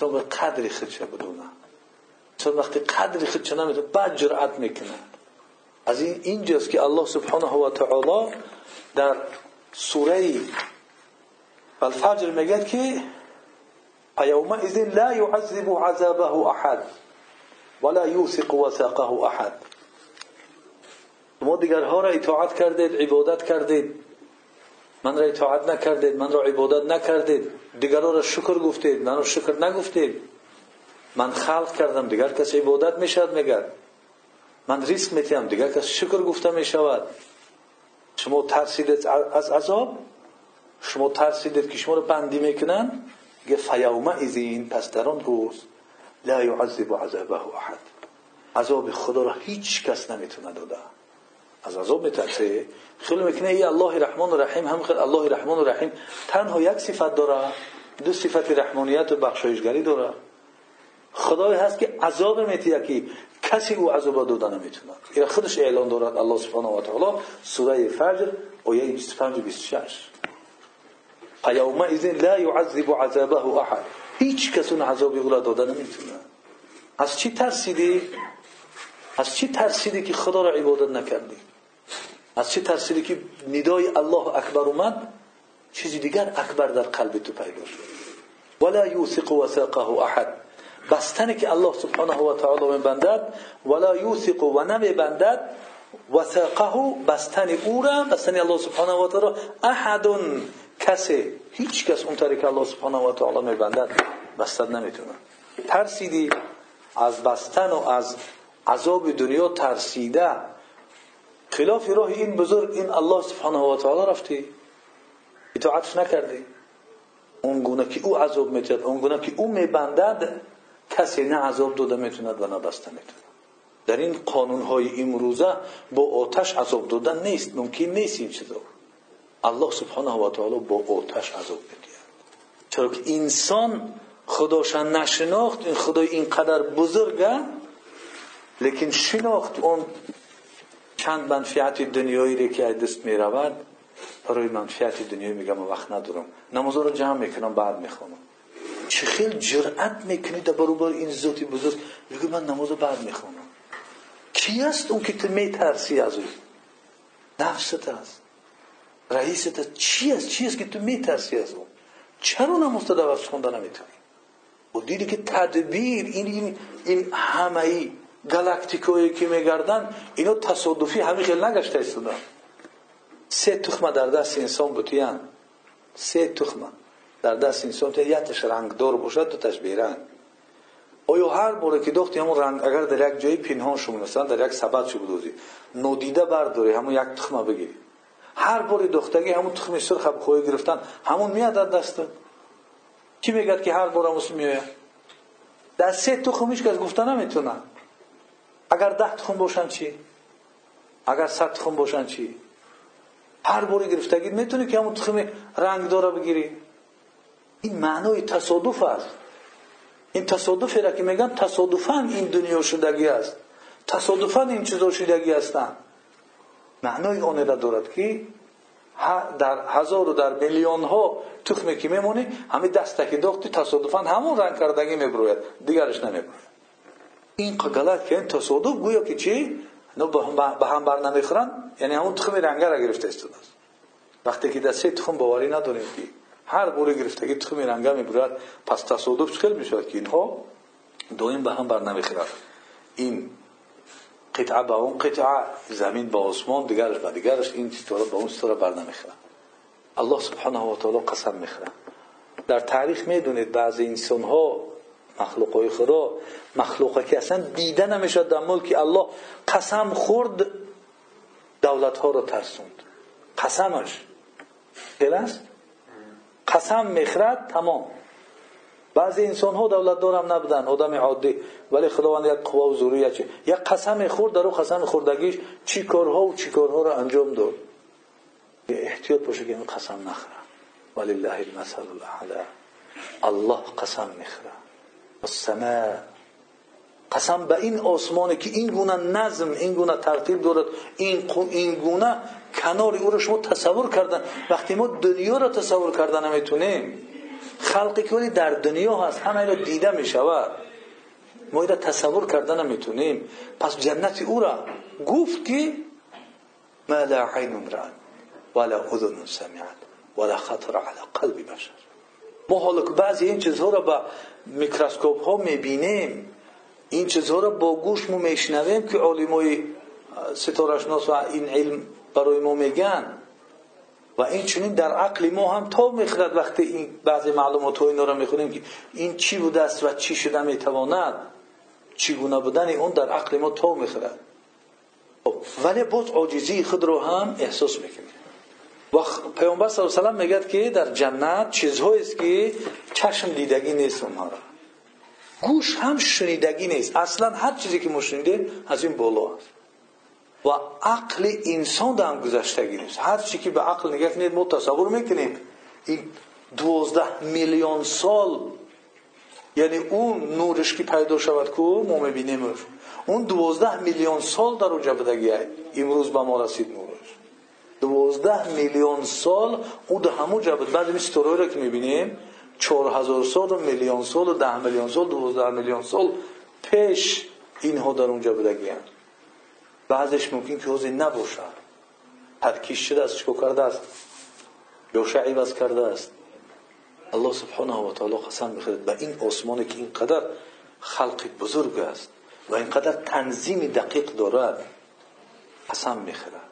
چون به قدری خودش بدونن چون وقتی قدری خودش نمی‌دونه بعد جرأت می‌کنن از این اینجاست که الله سبحانه و تعالی در سوره الفجر میگه که فيومئذ لا يعذب عذابه احد ولا يوثق وثاقه احد. ما دیگرها را اطاعت کردید عبادت کردید. من را اطاعت نکردید من را عبادت نکردید دیگرها را شکر گفتید من را شکر نگفتید. من خلق کردم دیگر کس عبادت می‌شد میگه من ریسک میتیم دیگر کس شکر گفته می‌شود. شما ترسیدید از عذاب؟ شما ترسیدید که شما رو بندی می‌کنن؟ گه فیومه این پس در آن روز لا یعذب عذابه احد. عذاب از عذاب میترسه. خیلی می‌کنه ای الله رحمان و رحیم هم خیلی الله رحمان و رحیم. تنها یک صفت داره دو صفت رحمانیت و بخشایشگری داره. خدای هست که عذاب میتیه که کسی او عذاب داده نمی‌تونه. این خودش اعلان دارد الله سبحانه و تعالی سوره فجر آیه 25 و 26 فیومئذ لا یعذب عذابه احد. هیچ کس اون عذاب او داده نمی‌تونه. از چی ترسیدی؟ از چی ترسیدی که خدا را عبادت نکردی؟ از چی ترسیدی که ندای الله اکبر اومد؟ چیزی دیگر اکبر در قلب تو پیدا شد. ولا یوثق وثاقه احد. بستنی که الله سبحانه و تعالی میبندد ولا یوثق و نمیبندد وثاقه بستن او را بستن الله سبحانه و تعالی احد کسی هیچ کس اون طریق الله سبحانه و تعالی میبندد بستن نمی‌تونه. ترسیدی از بستن و از عذاب دنیا ترسیده. خلاف راه این بزرگ این الله سبحانه و تعالی رفتی اطاعت نکردی اون گونه که او عذاب میتد اون گونه که او میبندد کسی نه عذاب داده می‌توند و نه بسته می‌توند. در این قانون های امروزه با آتش عذاب دادن نیست ممکن نیست این چیزا. الله سبحانه و تعالی با آتش عذاب می‌دهد چرا که انسان خداشان نشناخت این خدای اینقدر بزرگه لیکن شناخت اون چند منفعت دنیایی که دست می رود برای منفعت دنیایی میگم وقت ندارم. نماز رو جمع می‌کنم بعد می‌خوانم چه خیلی جرأت می‌کنی در برابر این ذاتی بزرگ؟ میگه من نماز بعد می‌خوانم کی است اون که تو میترسی از او؟ نفست است. رئیست است. چی است؟ چی است که تو میترسی از اون چرا نماز تو دوست خوندن نمی‌تونی؟ و دیدی که تدبیر این این, این همه ای گالاکتیکایی که میگردن اینو تصادفی همین خیلی نگشته استودن سه تخمه در دست انسان بودیان سه تخمه در دست انسان تا یکش رنگدار باشد دوتاش بیرنگ آیا هر باره که دختی همون رنگ اگر در یک جایی پنهان شما مثلا در یک سبد شو بدوزی نودیده برداری همون یک تخمه بگیری. هر بار دختگی همون تخم سرخ خوی گرفتن همون میاد در دست. کی میگد که هر بار همون میاد در سه تخمش که از گفتن نمی‌تونه اگر ده تخم باشن چی؟ اگر صد تخم باشن چی؟ هر باری گرفتگی می‌تونی که همون تخم رنگ داره بگیری. این معنای تصادف است. این تصادفی را که میگن تصادفا این دنیا شدگی است. تصادفا این چیزا شدگی هستند معنای آن را دارد که در هزار و در میلیون ها تخمی که میمونی همه دسته که این غلط که تصادف گویا که چی؟ به هم بر نمی‌خورن یعنی همون تخم رنگه را گرفته است وقتی که دسته تخم باوری نداریم که هر بوره گرفتگی تخم رنگه می‌برد پس تصادف خیلی می‌شود که اینها دویم به هم بر نمی‌خورد این قطعه به اون قطعه زمین به آسمان دیگرش به دیگرش این ستاره به اون ستاره بر نمی‌خورد الله سبحانه و تعالی قسم می‌خورد در تاریخ می‌دونید بعضی انسان ها مخلوق های خدا مخلوق که اصلا دیده نمی‌شد در ملک الله قسم خورد دولت ها رو ترسوند. قسمش. خیلی است؟ قسم می‌خرد تمام. بعضی انسان ها دولت دارم نبودن آدم عادی. ولی خداوند یک قوا و زوریه چه یک قسم خورد در قسم خوردگیش چی کارها و چی کارها را انجام داد. احتیاط باشه که این قسم نخره. ولله المثل الاعلى الله قسم می‌خره. السماء. قسم به این آسمانی که این گونه نظم این گونه ترتیب دارد این این کنار او را شما تصور کردن. وقتی ما دنیا را تصور کردن نمی‌تونیم. خلقی که ولی در دنیا هست همه را دیده می شود ما را تصور کرده نمی‌تونیم. پس جنت او را گفت که ما لا عین رأت ولا اذن سمعت ولا خطر على قلب بشر. ما بعضی این چیزها را با میکروسکوپ ها می‌بینیم. این چیزها را با گوش میشنویم که علمای ستارشناس و این علم برای ما میگن. و این چنین در عقل ما هم تا می‌خرد وقتی این بعضی معلومات ها اینا را می‌خونیم که این چی بوده است و چی شده می‌تواند. چگونه بودن اون در عقل ما تا می‌خرد. خب، ولی باز عاجزی خود رو هم احساس می‌کنیم. و پیامبر صلی الله علیه و میگه که در جنت چیزهایی است که چشم دیدگی نیست اونها را. گوش هم شنیدگی نیست. اصلا هر چیزی که ما شنیدیم از این بالا است. و عقل انسان هم گذشتگی نیست. هر چی که به عقل نگاه کنید ما تصور می‌کنیم. این دوازده میلیون سال یعنی اون نورش که پیدا شود کو ما می‌بینیم اون دوازده میلیون سال در اونجا بدگیه امروز به ما رسید نورش. دوازده میلیون سال او در همون جا بود بعد این ستوروی را که می‌بینیم چهار هزار سال و میلیون سال و ده میلیون سال دوازده میلیون سال پیش اینها در اونجا بدگیه بعضش ممکن که حوزی نباشد ترکیش شده است چکو کرده است؟ یا عوض کرده است؟ الله سبحانه و تعالی قسم می‌خورد به این آسمانی که اینقدر خلق بزرگ است و اینقدر تنظیم دقیق دارد قسم می‌خورد.